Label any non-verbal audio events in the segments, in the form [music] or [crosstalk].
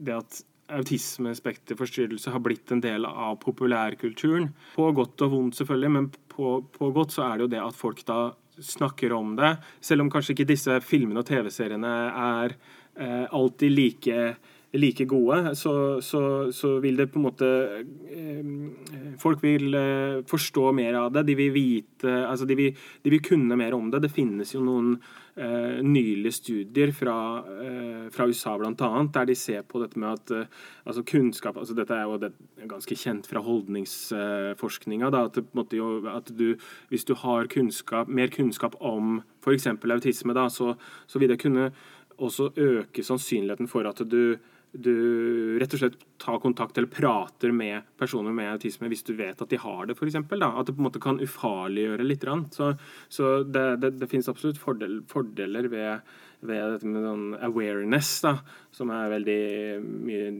det at autismespekterforstyrrelse har blitt en del av populærkulturen. På godt og vondt, selvfølgelig, men på, på, godt så er det jo det at folk da snakker om det. Selv om kanskje ikke disse filmene og TV-seriene er eh, alltid like like gode, så, så, så, vil det på en måte eh, Folk vil eh, forstå mer av det. De vil vite Altså, de vil, de vil kunne mer om det. Det finnes jo noen uh, nylige studier fra, uh, fra USA, annet, der de ser på dette med at uh, altså kunnskap altså Dette er jo det, ganske kjent fra holdningsforskninga. At, at du, hvis du har kunnskap, mer kunnskap om f.eks. autisme, da, så, så vil det kunne også øke sannsynligheten for at du du rett og slett tar kontakt eller prater med personer med autisme hvis du vet at de har det, f.eks. At det på en måte kan ufarliggjøre litt. Så, så det, det, det, finnes absolutt fordel, fordeler ved, ved, dette med sånn awareness, da, som er veldig mye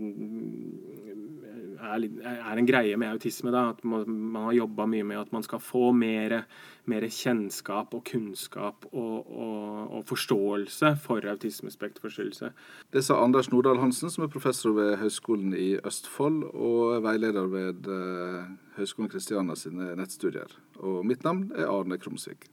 er, er, en greie med autisme. Da, at man, har jobba mye med at man skal få mer, mer kjennskap og kunnskap og, og, og forståelse for autismespektforstyrrelse. Det sa Anders Nordahl Hansen, som er professor ved Høgskolen i Østfold og veileder ved uh, Høgskolen Kristiania sine nettstudier. Og mitt navn er Arne Krumsvik.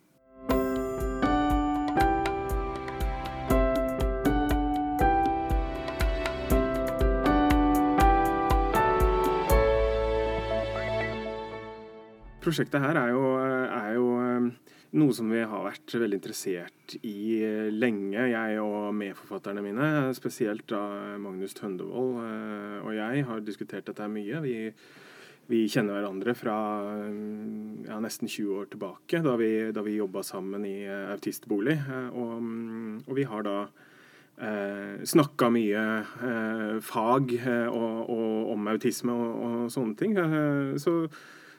Prosjektet her er jo, er jo, eh, noe som vi har vært veldig interessert i eh, lenge, jeg og medforfatterne mine. Spesielt da Magnus Tøndevold eh, og jeg har diskutert dette mye. Vi, vi kjenner hverandre fra ja, nesten 20 år tilbake, da vi, da vi jobba sammen i autistbolig. Og, og vi har da eh, snakka mye eh, fag og, og, om autisme og, og sånne ting. så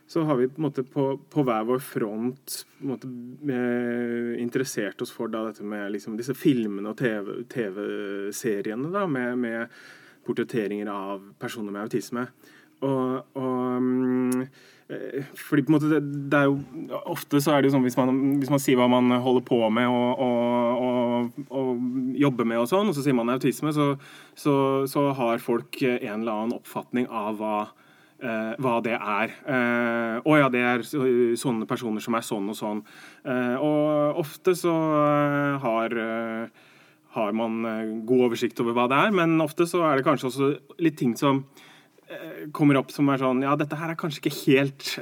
så har vi på, måte på, på hver vår front måte, eh, interessert oss for da, dette med liksom, disse filmene og TV-seriene TV med, med, portretteringer av personer med autisme. Og, og mm, eh, fordi på en måte det, det, er jo Ofte så er det jo sånn hvis man, hvis man sier hva man holder på med og, og, og jobber med og sånn, og så sier man autisme, så, så, så har folk en eller annen oppfatning av hva Uh, hva det er. Uh, å ja, det er sånne personer som er sånn og sånn. Uh, og ofte så har, har man god oversikt over hva det er, men ofte så er det kanskje også litt ting som kommer opp som er sånn Ja, dette her er kanskje ikke helt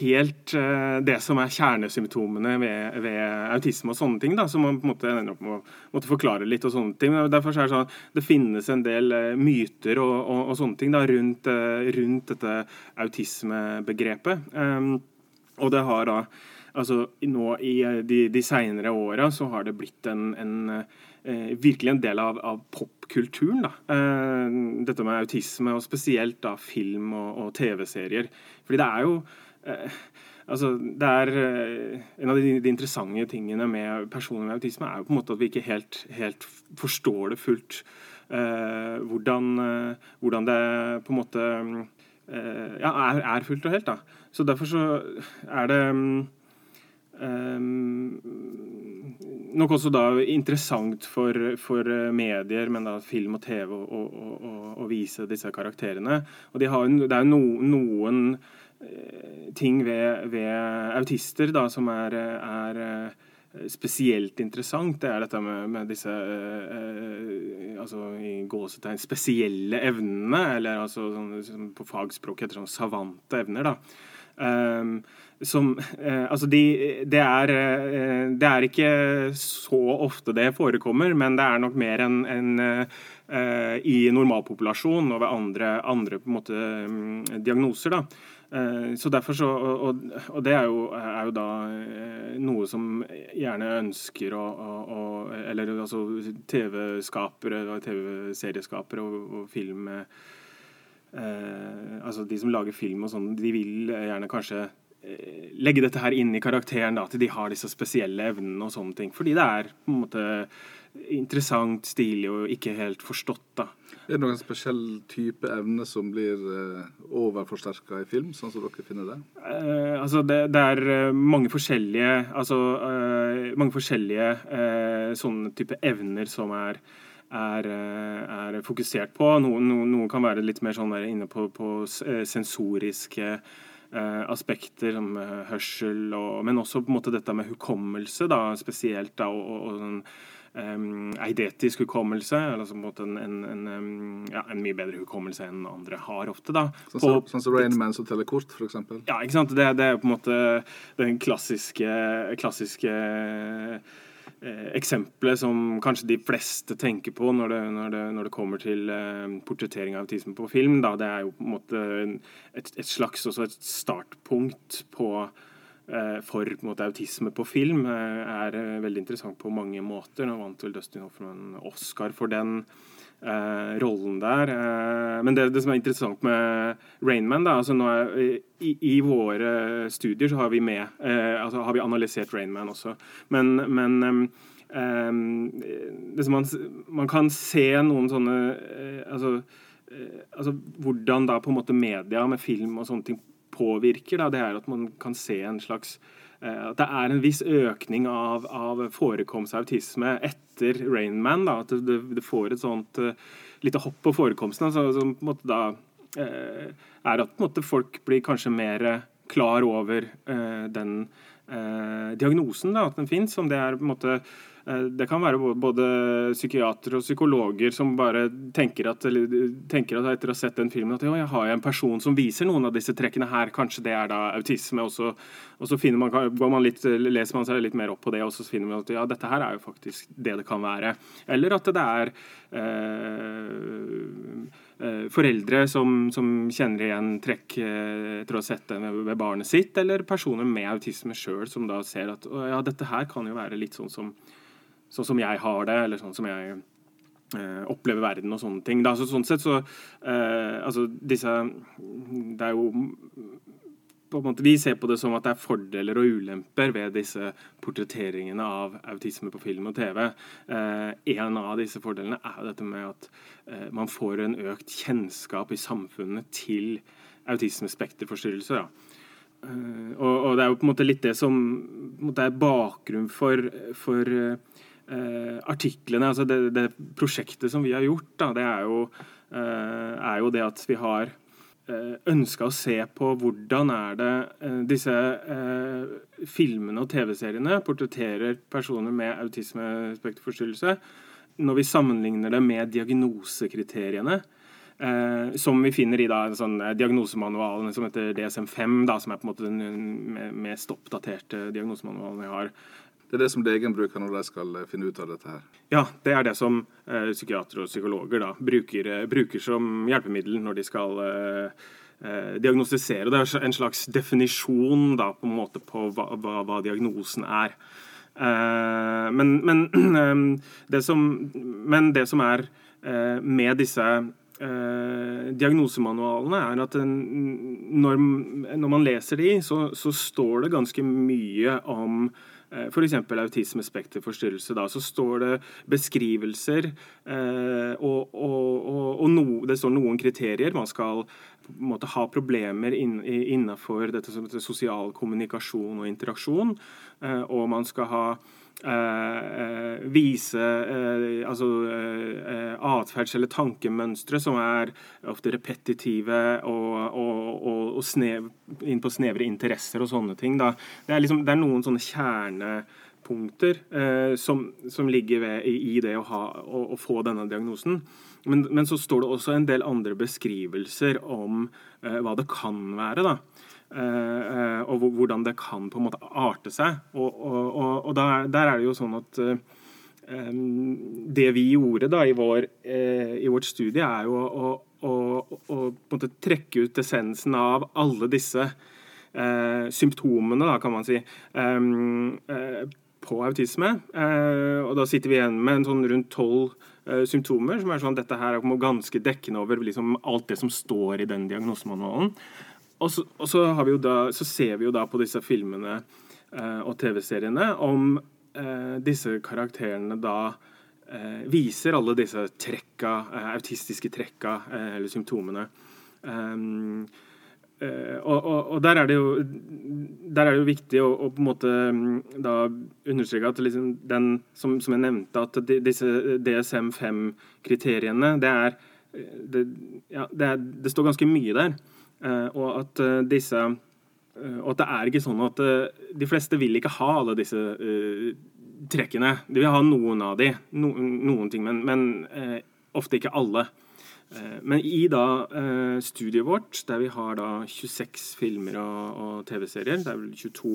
helt uh, det som er kjernesymptomene ved, ved, autisme og sånne ting. da, Som man på en måte ender opp med å måtte forklare litt. og sånne ting. Derfor er det sånn det finnes en del uh, myter og, og, og, sånne ting da, rundt, uh, rundt dette autismebegrepet. Um, og det har da altså nå I de, de seinere åra så har det blitt en, en virkelig en del av, av popkulturen. da, Dette med autisme, og spesielt da film og, og TV-serier. Fordi det er jo eh, altså, det er eh, En av de, de, interessante tingene med personer med autisme er jo på en måte at vi ikke helt, helt forstår det fullt. Eh, hvordan, eh, hvordan, det på en måte eh, ja, er, er, fullt og helt. da. Så derfor så er det Um, nok også da interessant for, for, medier, men da film og TV, å vise disse karakterene. Og de har, det er jo no, noen Eh, ting ved, ved, autister da, som er, er, eh, spesielt interessant, det er dette med, med disse eh, altså i gåsetegn spesielle evnene, eller altså sånn, på fagspråk heter sånn savante evner. da. Um, som eh, Altså, de, det, er, eh, det er ikke så ofte det forekommer, men det er nok mer enn en, eh, i normalpopulasjon og ved andre, andre måte, um, diagnoser. da. Eh, så derfor så, og, og det er jo, er jo, da eh, noe som gjerne ønsker å, å Eller altså TV-skapere, TV-serieskapere og, og, film eh, Altså de som lager film og sånn, de vil gjerne kanskje eh, legge dette her inn i karakteren, da, til de har disse spesielle evnene og sånne ting. Fordi det er på en måte interessant, stilig og ikke helt forstått. da. Er det noen spesiell type evne som blir uh, overforsterka i film, sånn som dere finner det? Uh, altså det, det, er uh, mange forskjellige altså uh, mange forskjellige sånne type evner som er, er, er fokusert på. Noen, noen, noen, kan være litt mer sånn inne på, på sensoriske aspekter som hørsel, og, men også på en måte dette med hukommelse, da, spesielt. da, og, og, og sånn eidetisk hukommelse. Altså en, en, en, ja, en, mye bedre hukommelse enn andre har ofte. da. Sånn som så, så Rainman som teller kort, f.eks.? Ja, ikke sant. Det, det, er på en måte den klassiske, klassiske eh, eksempelet som kanskje de fleste tenker på når det, når det, når det kommer til eh, portrettering av autisme på film. Da. Det er jo på en måte et, et slags også et startpunkt på for på måte, autisme på film eh, er eh, veldig interessant på mange måter. Nå vant vel Dustin Hoffman Oscar for den eh, rollen der. Eh, men det, det, som er interessant med Rainman altså er, i, i, våre studier så har vi med eh, altså har vi analysert Rainman også. Men, men man, man, kan se noen sånne altså, altså hvordan da på en måte media med film og sånne ting påvirker, da, det er at man kan se en slags eh, at det er en viss økning av, av forekomst av autisme etter Rainman. At det, det, får et sånt uh, lite hopp på forekomsten. Altså, som på en måte da uh, er at måte, folk blir kanskje mer klar over uh, den diagnosen, da, at den fins. Om det er på en måte det kan være både psykiatere og psykologer som bare tenker at, tenker at etter å ha sett den filmen at ja, jeg har en person som viser noen av disse trekkene her, kanskje det er da autisme. Og så, og så man, man litt, leser man seg litt mer opp på det, og så finner man at ja, dette her er jo faktisk det det kan være. Eller at det er eh, eh foreldre som, som, kjenner igjen trekk eh, etter å ha sett det ved barnet sitt, eller personer med autisme sjøl som da ser at ja, dette her kan jo være litt sånn som sånn som jeg har det, eller sånn som jeg eh, opplever verden og sånne ting. Da. Så, sånn sett så eh, Altså, disse Det er jo på en måte, Vi ser på det som at det er fordeler og ulemper ved disse portretteringene av autisme på film og TV. Eh, en av disse fordelene er dette med at eh, man får en økt kjennskap i samfunnet til autismespekterforstyrrelser. Uh, og, og, det er jo på en måte litt det som er bakgrunn for, for uh, eh, artiklene, altså det, det, prosjektet som vi har gjort, da, det er jo, eh, er jo det at vi har eh, ønska å se på hvordan er det eh, disse eh, filmene og TV-seriene portretterer personer med autismespekterforstyrrelse, når vi sammenligner det med diagnosekriteriene. Eh, som vi finner i da, en sånn, diagnosemanualen som heter DSM-5, da, som er på en måte den mest oppdaterte diagnosemanualen vi har. Det er det som legen bruker når de skal eh, finne ut av dette her? Ja, det er det som eh, psykiatere og psykologer da, bruker, eh, bruker, som hjelpemiddel når de skal eh, eh, diagnostisere. Det er en slags definisjon da, på, en måte på hva, hva, hva diagnosen er. Eh, men, men, [clears throat] det som, men, det som, er med disse diagnosemanualene, er at den, når, når, man leser de, så, så står det ganske mye om Eh, f.eks. autismespekterforstyrrelse. Da, så står det beskrivelser, eh, og, og, og, og no, det står noen kriterier. Man skal måte, ha problemer inn, innenfor dette som heter sosial kommunikasjon og interaksjon. Eh, og man skal ha Eh, vise eh, altså eh, atferds- eller tankemønstre som er ofte repetitive og, og, og, og snev, inn på snevre interesser og sånne ting. Da. Det, er liksom, det er noen sånne kjernepunkter eh, som, som, ligger ved, i, i, det å, ha, å, å, få denne diagnosen. Men, men, så står det også en del andre beskrivelser om eh, hva det kan være. da. Uh, og hvordan det kan på en måte arte seg. Og, og, og, og der, der, er det jo sånn at uh, um, det vi gjorde da i, vår, uh, i vårt studie, er jo å, å, å, å trekke ut essensen av alle disse symptomene, da, kan man si, um, på autisme. og da sitter vi igjen med en sånn rundt tolv symptomer, som er sånn dette her er ganske dekkende over liksom, alt det som står i den diagnosemanualen. Og, så, og så, da, så, ser vi jo da på disse filmene eh, og TV-seriene om eh, disse karakterene da eh, viser alle disse trekka, eh, autistiske trekka eh, eller symptomene. Um, og, og, og, der er det jo er det jo viktig å, å på en måte mm, da understreke at liksom den, som, som, jeg nevnte, at de, disse DSM-5-kriteriene det ja, det, det, står ganske mye der. Uh, og at uh, disse uh, Og at det er ikke sånn at de fleste vil ikke ha alle disse trekkene. De vil ha noen av de, no, noen ting, men, men ofte ikke alle. Men i da studiet vårt, der vi har da 26 filmer og, og TV-serier, det er vel 22,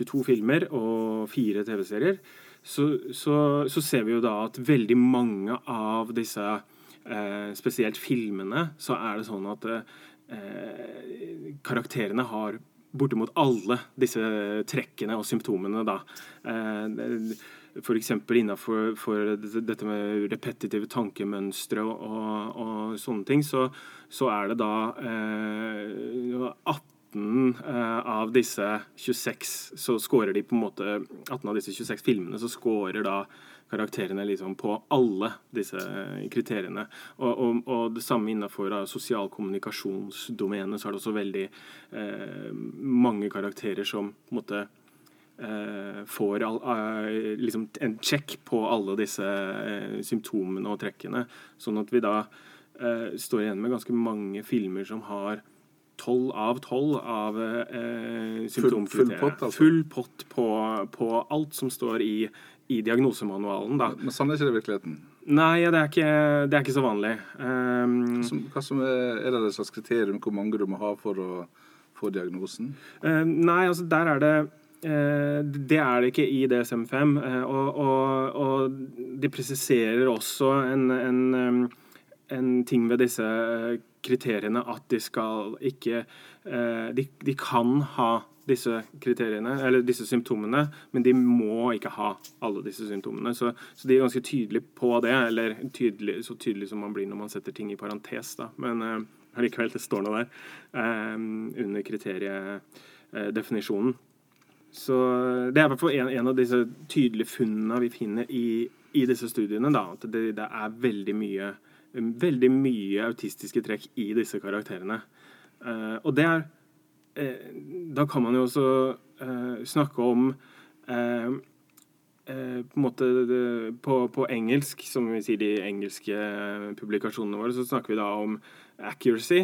22 filmer og fire TV-serier, så, så, så, ser vi jo da at veldig mange av disse eh, spesielt filmene, så er det sånn at eh, karakterene har bortimot alle disse trekkene og symptomene. da. Eh, F.eks. innenfor dette med repetitive tankemønstre og, og, og, sånne ting, så, så er det da eh, 18 eh, av disse 26 så scorer de på en måte 18 av disse 26 filmene så scorer da karakterene liksom på alle disse kriteriene. Og, og, og det samme innenfor sosial kommunikasjonsdomene så er det også veldig eh, mange karakterer som på en måte eh, får all, eh, liksom en sjekk på alle disse eh, symptomene og trekkene. Sånn at vi da eh, står igjen med ganske mange filmer som har tolv av tolv av eh, symptomkriterier. Full, full, pott, altså. full pott på, på, alt som står i i diagnosemanualen. Da. Men sånn er ikke det i virkeligheten? Nei, det er ikke, det er ikke så vanlig. Um, hva, som, hva som er, er, det et slags kriterium hvor mange du må ha for å få diagnosen? Uh, nei, altså der er det uh, det er det ikke i DSM-5. Uh, eh, og, og, og, de presiserer også en, en, um, en, ting ved disse kriteriene at de skal ikke de, de kan ha disse kriteriene, eller disse symptomene, men de må ikke ha alle disse symptomene. Så, så de er ganske tydelige på det, eller tydelig, så tydelig som man blir når man setter ting i parentes. Da. Men uh, likevel, det står noe der um, under kriteriedefinisjonen. Så det er i hvert fall en, en, av disse tydelige funnene vi finner i, i disse studiene. Da, at det, det, er veldig mye, veldig mye autistiske trekk i disse karakterene. Uh, og det er Eh, da kan man jo også eh, snakke om eh, på måte på, på, engelsk, som vi sier de engelske publikasjonene våre, så snakker vi da om accuracy.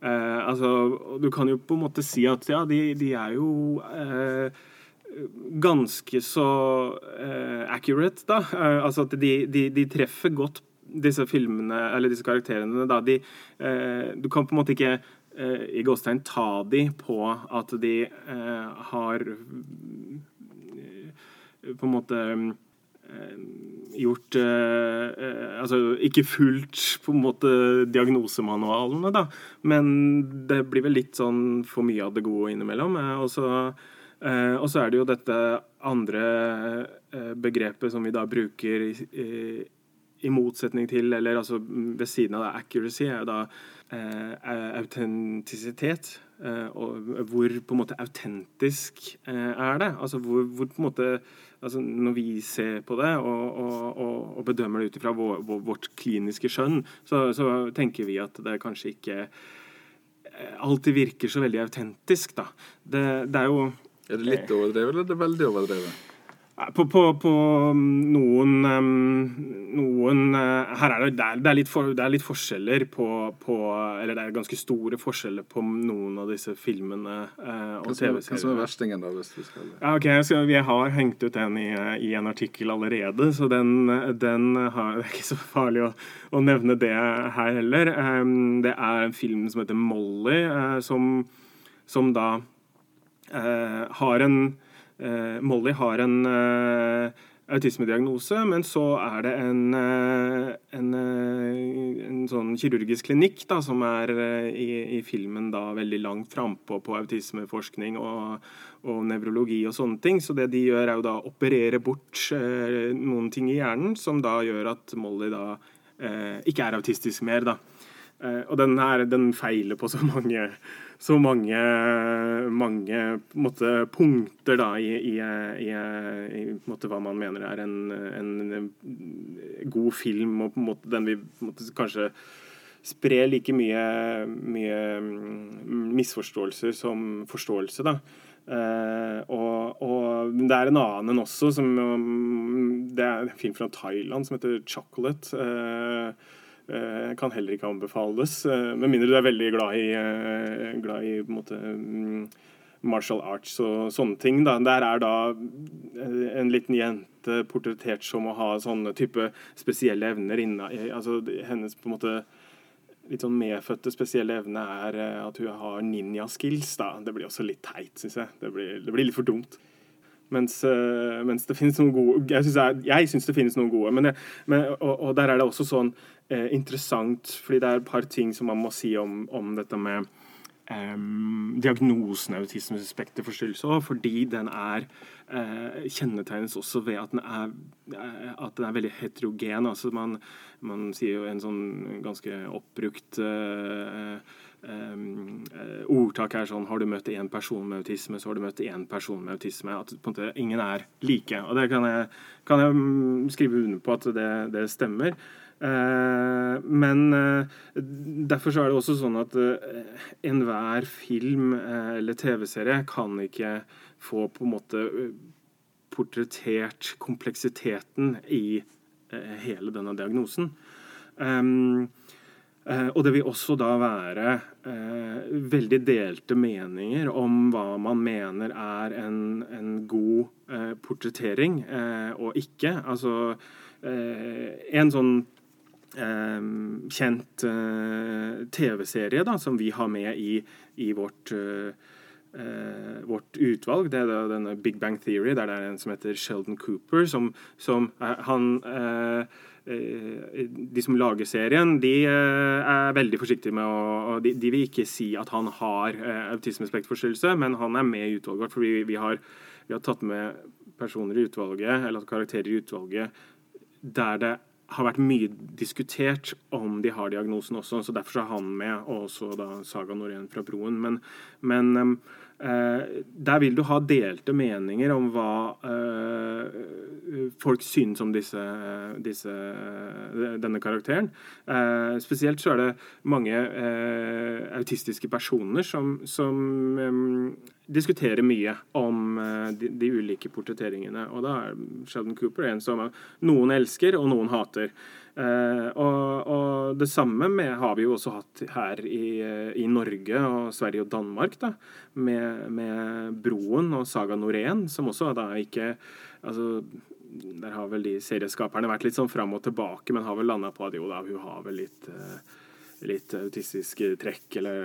Eh, altså, du kan jo på en måte si at ja, de, de er jo eh, ganske så eh, accurate, da. altså at de, de, de, treffer godt disse filmene, eller disse karakterene, da. De, du kan på en måte ikke Eh, i gåstegn ta de på at de eh, har eh, på en måte gjort Altså ikke fulgt på en måte diagnosemanualene, da. Men det blir vel litt sånn for mye av det gode innimellom. Så, og så er det jo dette andre begrepet som vi da bruker i, i motsetning til, eller altså ved siden av det, accuracy, er jo da eh, autentisitet. Eh, og hvor på en måte autentisk eh, er det? Altså hvor, hvor, på en måte altså Når vi ser på det og, og, og, og bedømmer det ut ifra vår, vårt kliniske skjønn, så, så, tenker vi at det kanskje ikke eh, alltid virker så veldig autentisk, da. Det, det er jo Er det litt overdrevet, eller er det veldig overdrevet? På, på, på noen, noen eh, Her er det, det, er, litt for, det er litt forskjeller på, på, Eller det er ganske store forskjeller på noen av disse filmene eh, og TV-seriene. Hva som er verstingen, da? hvis vi skal... Ja, ok, så Vi har hengt ut den i, i en artikkel allerede, så den, den har, [laughs] det er ikke så farlig å, å, nevne det her heller. Det er en film som heter Molly, uh, som, som da har en Molly har en eh, autismediagnose, men så er det en, eh, en, en sånn kirurgisk klinikk da, som er i, i, filmen da veldig langt frampå på autismeforskning og, og nevrologi og sånne ting. Så det de gjør, er å operere bort eh, noen ting i hjernen som da gjør at Molly da eh, ikke er autistisk mer. da. Eh, og den her, den feiler på så [laughs] mange så mange, mange måte, punkter da, i, i, i, i måte, hva man mener er en, en, god film, og måte den vi måte, kanskje sprer like mye, mye mm, misforståelser som forståelse. da. Uh, og, og, det er en annen også, som um, Det er en film fra Thailand som heter 'Chocolate'. Uh, kan heller ikke anbefales, med mindre du er veldig glad i, glad i måte, um, martial arts og sånne ting. Da. Der er da en liten jente portrettert som å ha sånne type spesielle evner inna altså Hennes på en måte litt sånn medfødte spesielle evne er eh, at hun har ninja-skills. da. Det blir også litt teit, syns jeg. Det blir, det blir, litt for dumt. Mens, uh, mens, det finnes noen gode Jeg syns, jeg, syns det finnes noen gode. Men, jeg, men og, og, der er det også sånn eh, interessant, fordi det er et par ting som man må si om, om dette med eh, diagnosen autismespekterforstyrrelse fordi den er eh, kjennetegnes også ved at den er, uh, at den er veldig heterogen. altså man, man, sier jo en sånn ganske oppbrukt uh, um, ordtak er sånn Har du møtt én person med autisme, så har du møtt én person med autisme. At måte ingen er like. Og det kan jeg, kan jeg mm, skrive under på at det, det stemmer. Eh, men eh, derfor så er det også sånn at eh, enhver film eller TV-serie kan ikke få på en måte portrettert kompleksiteten i hele denne diagnosen. Og det vil også da være veldig delte meninger om hva man mener er en, en god portrettering og ikke. Altså en sånn kjent eh, TV-serie da, som vi har med i, i vårt, uh, vårt utvalg. Det er denne Big Bang Theory, der det er en som heter Sheldon Cooper. som, som han uh, de som lager serien, de er veldig forsiktige med å De, vil ikke si at han har autismespektforstyrrelse, men han er med i utvalget vårt. fordi vi har, vi har tatt med personer i utvalget, eller karakterer i utvalget der det har vært mye diskutert om de har diagnosen også, så derfor er han med, og også da Saga Norén fra Broen. Men, men eh, der vil du ha delte meninger om hva eh, folk syns om disse, disse, denne karakteren. Eh, spesielt så er det mange eh, autistiske personer som, som diskuterer mye om uh, de, de, ulike portretteringene. Og da er Sheldon Cooper en som noen elsker, og noen hater. Uh, og, og, det samme med, har vi jo også hatt her i, i Norge og Sverige og Danmark, da, med, med Broen og Saga Norén, som også da ikke altså, Der har vel de serieskaperne vært litt sånn fram og tilbake, men har vel landa på at jo da, hun har vel litt, uh, litt autistiske trekk, eller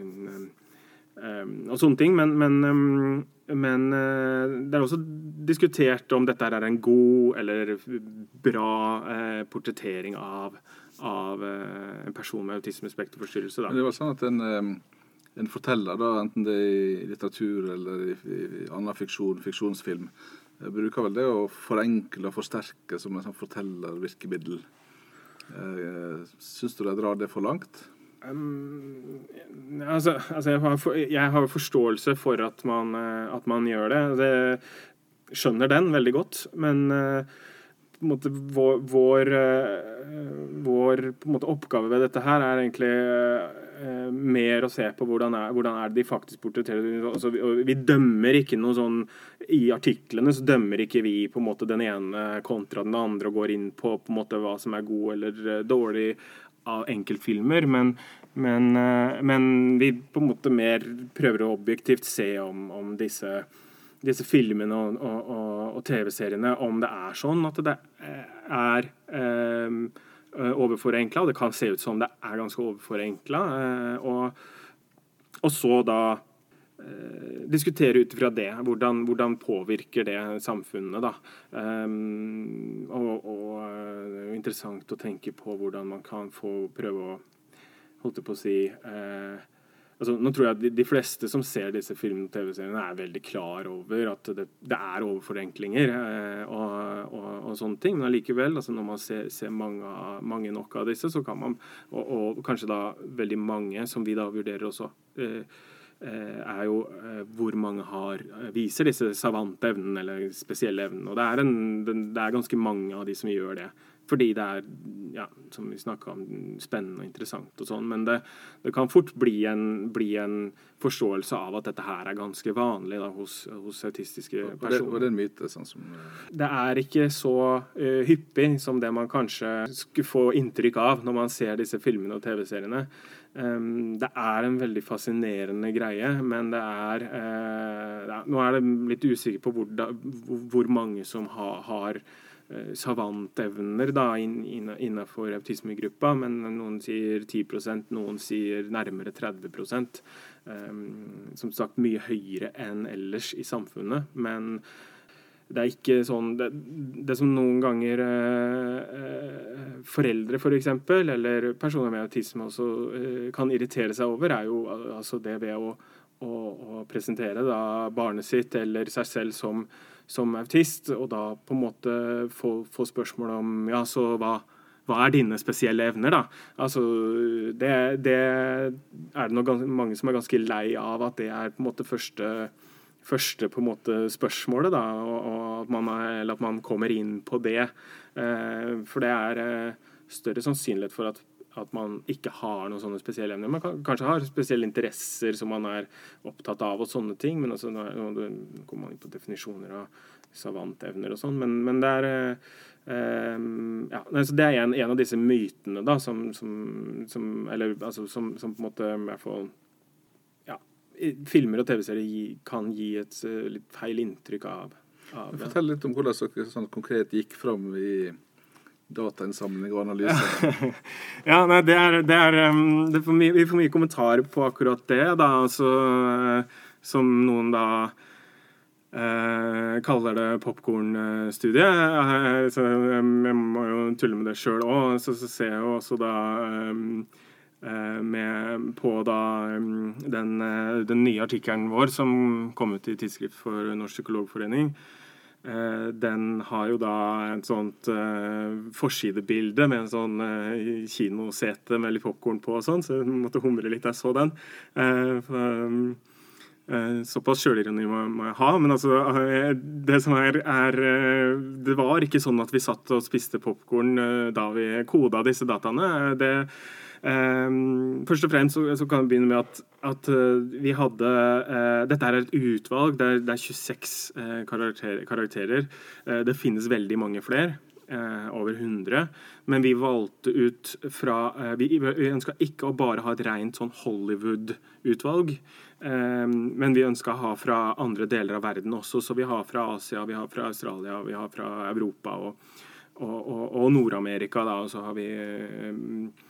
Ehm, og sånne ting. Men, men, ehm, men, eh, det er også diskutert om dette er en god eller bra eh, portrettering av, av eh, en person med autismespekterforstyrrelse. Det var sånn at en, en forteller, da, enten det er i litteratur eller i, i annen fiksjon, fiksjonsfilm, bruker vel det å forenkle og forsterke som en sånn fortellervirkemiddel. Syns du de drar det for langt? Um, altså, altså jeg, har for, jeg, har forståelse for at man, eh, at man gjør det. det. Skjønner den veldig godt. Men uh, måte, vår, vår, uh, vår måte, oppgave ved dette her er egentlig mer å se på hvordan er, hvordan er det de faktisk portretterer. Altså, vi, vi, dømmer ikke noe sånn I artiklene så dømmer ikke vi på en måte den ene kontra den andre og går inn på, på en måte hva som er god eller dårlig av enkeltfilmer, men, men, eh, men, vi på en måte mer prøver å objektivt se om, om disse, disse, filmene og, og, og, og TV-seriene, om det er sånn at det er um, overforenkla. Det kan se ut som det er ganske overforenkla. Eh, og, og så da eh, diskutere ut fra det. Hvordan, hvordan, påvirker det samfunnet, da. Um, og, jo interessant å tenke på hvordan man kan få prøve å holdt jeg på å si eh, altså, Nå tror jeg at de, de, fleste som ser disse filmene og TV-seriene, er veldig klar over at det, det er overforenklinger eh, og, og, og, sånne ting. Men allikevel, altså, når man ser, ser mange, mange, nok av disse, så kan man, og, kanskje da veldig mange, som vi da vurderer også eh, eh er jo eh, hvor mange har, eh, viser disse savante evnene eller spesielle evnene. Og det er, en, det er ganske mange av de som gjør det fordi det er, ja, som vi snakka om, spennende og interessant og sånn. Men det, det kan fort bli en, bli en, forståelse av at dette her er ganske vanlig da, hos, hos autistiske personer. Og det, er en myte? sånn som... Det er ikke så uh, hyppig som det man kanskje skulle få inntrykk av når man ser disse filmene og TV-seriene. Um, det er en veldig fascinerende greie, men det er uh, Nå er det litt usikker på hvor, da, hvor mange som ha, har Eh, savantevner da, innenfor autismegruppa, men noen sier 10% noen sier nærmere 30 um, ehm, Som sagt mye høyere enn ellers i samfunnet. Men det er ikke sånn Det, det som noen ganger uh, foreldre, f.eks., for eksempel, eller personer med autisme også kan irritere seg over, er jo altså det ved å, å, å presentere da barnet sitt eller seg selv som som autist, og da på en måte få, få spørsmål om ja, så hva, hva er dine spesielle evner, da? Altså, det, det er det nok mange som er ganske lei av at det er på en måte første, første på en måte spørsmålet, da, og, og at, man er, eller at man kommer inn på det. Eh, for det er eh, større sannsynlighet for at at man ikke har noen sånne spesielle evner. Man kan, kanskje har spesielle interesser som man er opptatt av, og sånne ting. Men altså, nå, kommer man inn på definisjoner av savantevner og sånn. Men, men, det er eh, ja, altså det er en, en, av disse mytene da, som, som, som Eller altså, som, som, på en måte i hvert fall ja, Filmer og TV-serier kan gi et uh, litt feil inntrykk av. av Fortell litt om hvordan dere sånn konkret gikk fram i datainnsamling og analyse? [laughs] ja, nei, det er, det er det er for mye, Vi får mye kommentarer på akkurat det. da, altså, Som noen da eh, kaller det popkornstudie. Eh, så jeg må jo tulle med det sjøl òg. Så, så, ser jeg jo også da eh, med på da den, den nye artikkelen vår som kom ut i Tidsskrift for Norsk Psykologforening Eh, den har jo da et sånt uh, forsidebilde med en sånn uh, kinosete med litt popkorn på og sånn, så jeg måtte humre litt da jeg så den. Uh, um, såpass sjølironi må, må, jeg ha. Men altså, det som er, er, Det var ikke sånn at vi satt og spiste popkorn da vi koda disse dataene. Det Um, først og fremst så, så, kan vi begynne med at, at uh, vi hadde uh, Dette er et utvalg. Det er, det er 26 uh, eh, karakter, karakterer. det finnes veldig mange flere. over 100. Men vi valgte ut fra Vi, vi ønska ikke å bare ha et rent sånn Hollywood-utvalg. men vi ønska å ha fra andre deler av verden også. Så vi har fra Asia, vi har fra Australia, vi har fra Europa og, og, og, og Nord-Amerika. Og så har vi Eh,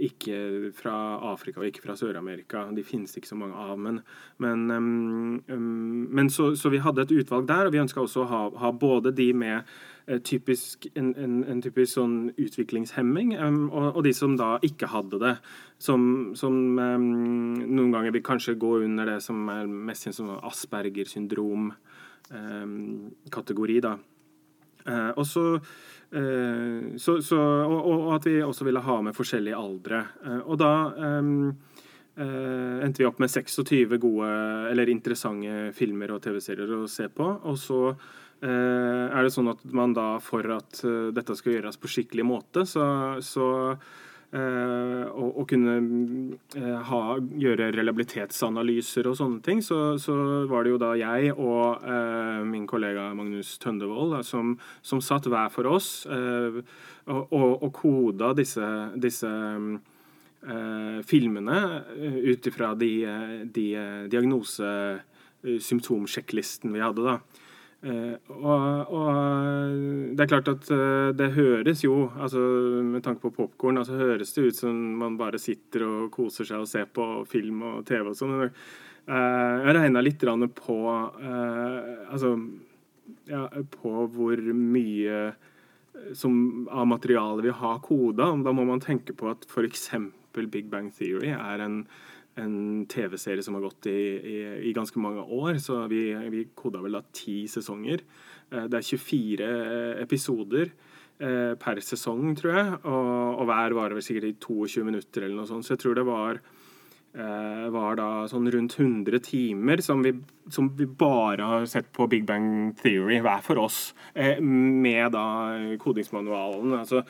ikke fra Afrika og ikke fra Sør-Amerika. De finnes ikke så mange av. Men, men, men så, så, vi hadde et utvalg der, og vi ønska også å ha, ha, både de med uh, typisk, en, en, en, typisk sånn utviklingshemming, og, og, de som da ikke hadde det. Som, som noen ganger vil kanskje gå under det som er mest kjent som Asperger syndrom. kategori da. Uh, og så Eh, så, så, og, og, at vi også ville ha med forskjellige aldre. Eh, og da um, endte vi opp med 26 gode eller interessante filmer og TV-serier å se på. Og så er det sånn at man da, for at dette skal gjøres på skikkelig måte, så, så å, kunne ha, gjøre reliabilitetsanalyser og sånne ting, så, så, var det jo da jeg og eh, min kollega Magnus Tøndevold som, som, satt hver for oss eh, og, og, og, koda disse, disse eh, filmene ut ifra de, de diagnose-symptomsjekklisten vi hadde. da. Uh, og, og, det er klart at uh, det høres jo, altså med tanke på popkorn, altså høres det ut som man bare sitter og koser seg og ser på film og TV og sånn. Uh, jeg regna litt på altså ja, på hvor mye som, av materialet vi har koda. Da må man tenke på at f.eks. Big Bang Theory er en en TV-serie som har gått i, i, i, ganske mange år. Så vi, vi koda vel da ti sesonger. Eh, det er 24 eh, episoder eh, per sesong, tror jeg. Og, og hver varer vel sikkert i 22 minutter eller noe sånt. Så jeg tror det var var da sånn rundt 100 timer som vi, som vi bare har sett på Big Bang Theory hver for oss, med da kodingsmanualen. altså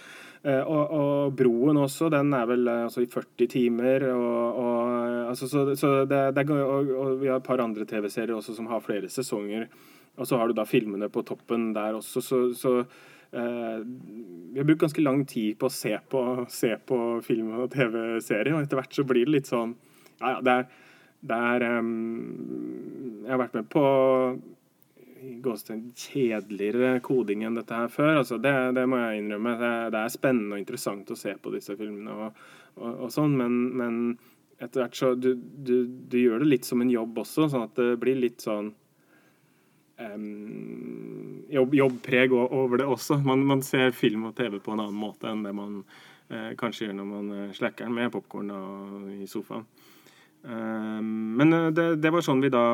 og, og, Broen også, den er vel eh, altså, i 40 timer. Og, og altså, så, så det, det, og, og, vi har et par andre TV-serier også som har flere sesonger. Og så har du da filmene på toppen der også, så, så Eh, vi har brukt ganske lang tid på å se på, se på film og TV-serier, og etter hvert så blir det litt sånn Ja, ja, det er, det er um, Jeg har vært med på kjedeligere koding enn dette her før. Altså, det, det, må jeg innrømme. Det, det, er spennende og interessant å se på disse filmene og, og, og sånn, men, men, etter hvert så du, du, du, gjør det litt som en jobb også, sånn at det blir litt sånn um, jobb, jobbpreg over det også. Man, man, ser film og TV på en annen måte enn det man eh, kanskje gjør når man eh, slacker den med popkorn i sofaen. Um, men eh, det, det, var sånn vi da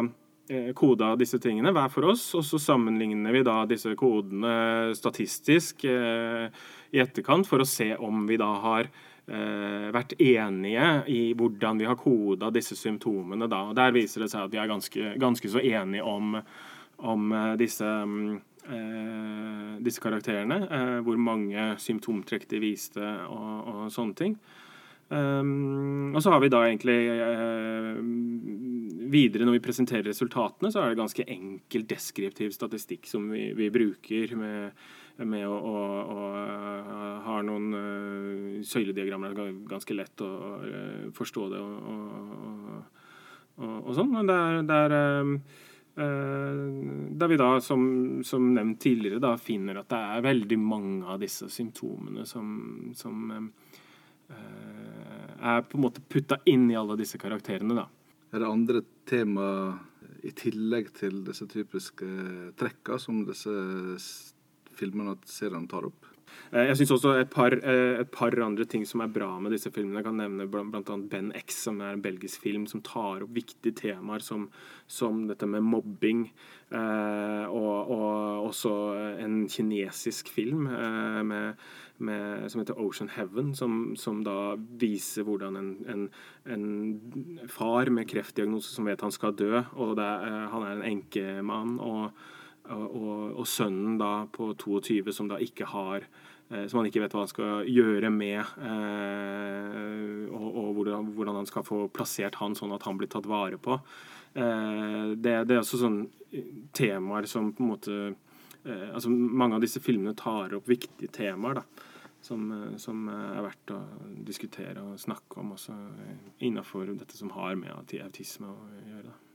koda disse tingene hver for oss, og så sammenligner vi da disse kodene statistisk eh, i etterkant for å se om vi da har eh, vært enige i hvordan vi har koda disse symptomene da. Og Der viser det seg at vi er ganske, ganske så enige om om eh, disse, eh, disse karakterene. Eh, hvor mange symptomtrekk de viste og, og sånne ting. Um, og så har vi da egentlig uh, Videre når vi presenterer resultatene, så er det ganske enkel deskriptiv statistikk som vi, vi bruker med, med å, å, å, ha noen uh, søylediagrammer. Det er ganske lett å uh, forstå det og, og, og, sånn. Men det er, det er um, Eh, der vi da, som, som, nevnt tidligere, da finner at det er veldig mange av disse symptomene som, som eh, er på en måte putta inn i alle disse karakterene. da. Er det andre tema i tillegg til disse typiske trekka som disse filmene og seriene tar opp? Eh, jeg syns også et par, eh, et par, andre ting som er bra med disse filmene. Jeg kan nevne bl.a. Ben X, som er en belgisk film som tar opp viktige temaer som, som dette med mobbing. Eh, og, og, også en kinesisk film med, med, som heter Ocean Heaven, som, som da viser hvordan en, en, en, far med kreftdiagnose som vet han skal dø, og er, han er en enkemann. og og, og, sønnen da på 22 som da ikke har som han ikke vet hva han skal gjøre med. Eh, og, og hvordan, hvordan, han skal få plassert han sånn at han blir tatt vare på. Eh, det, det, er også sånne temaer som på en måte altså Mange av disse filmene tar opp viktige temaer. da som, som, er verdt å diskutere og snakke om også innafor dette som har med autisme å gjøre. Da.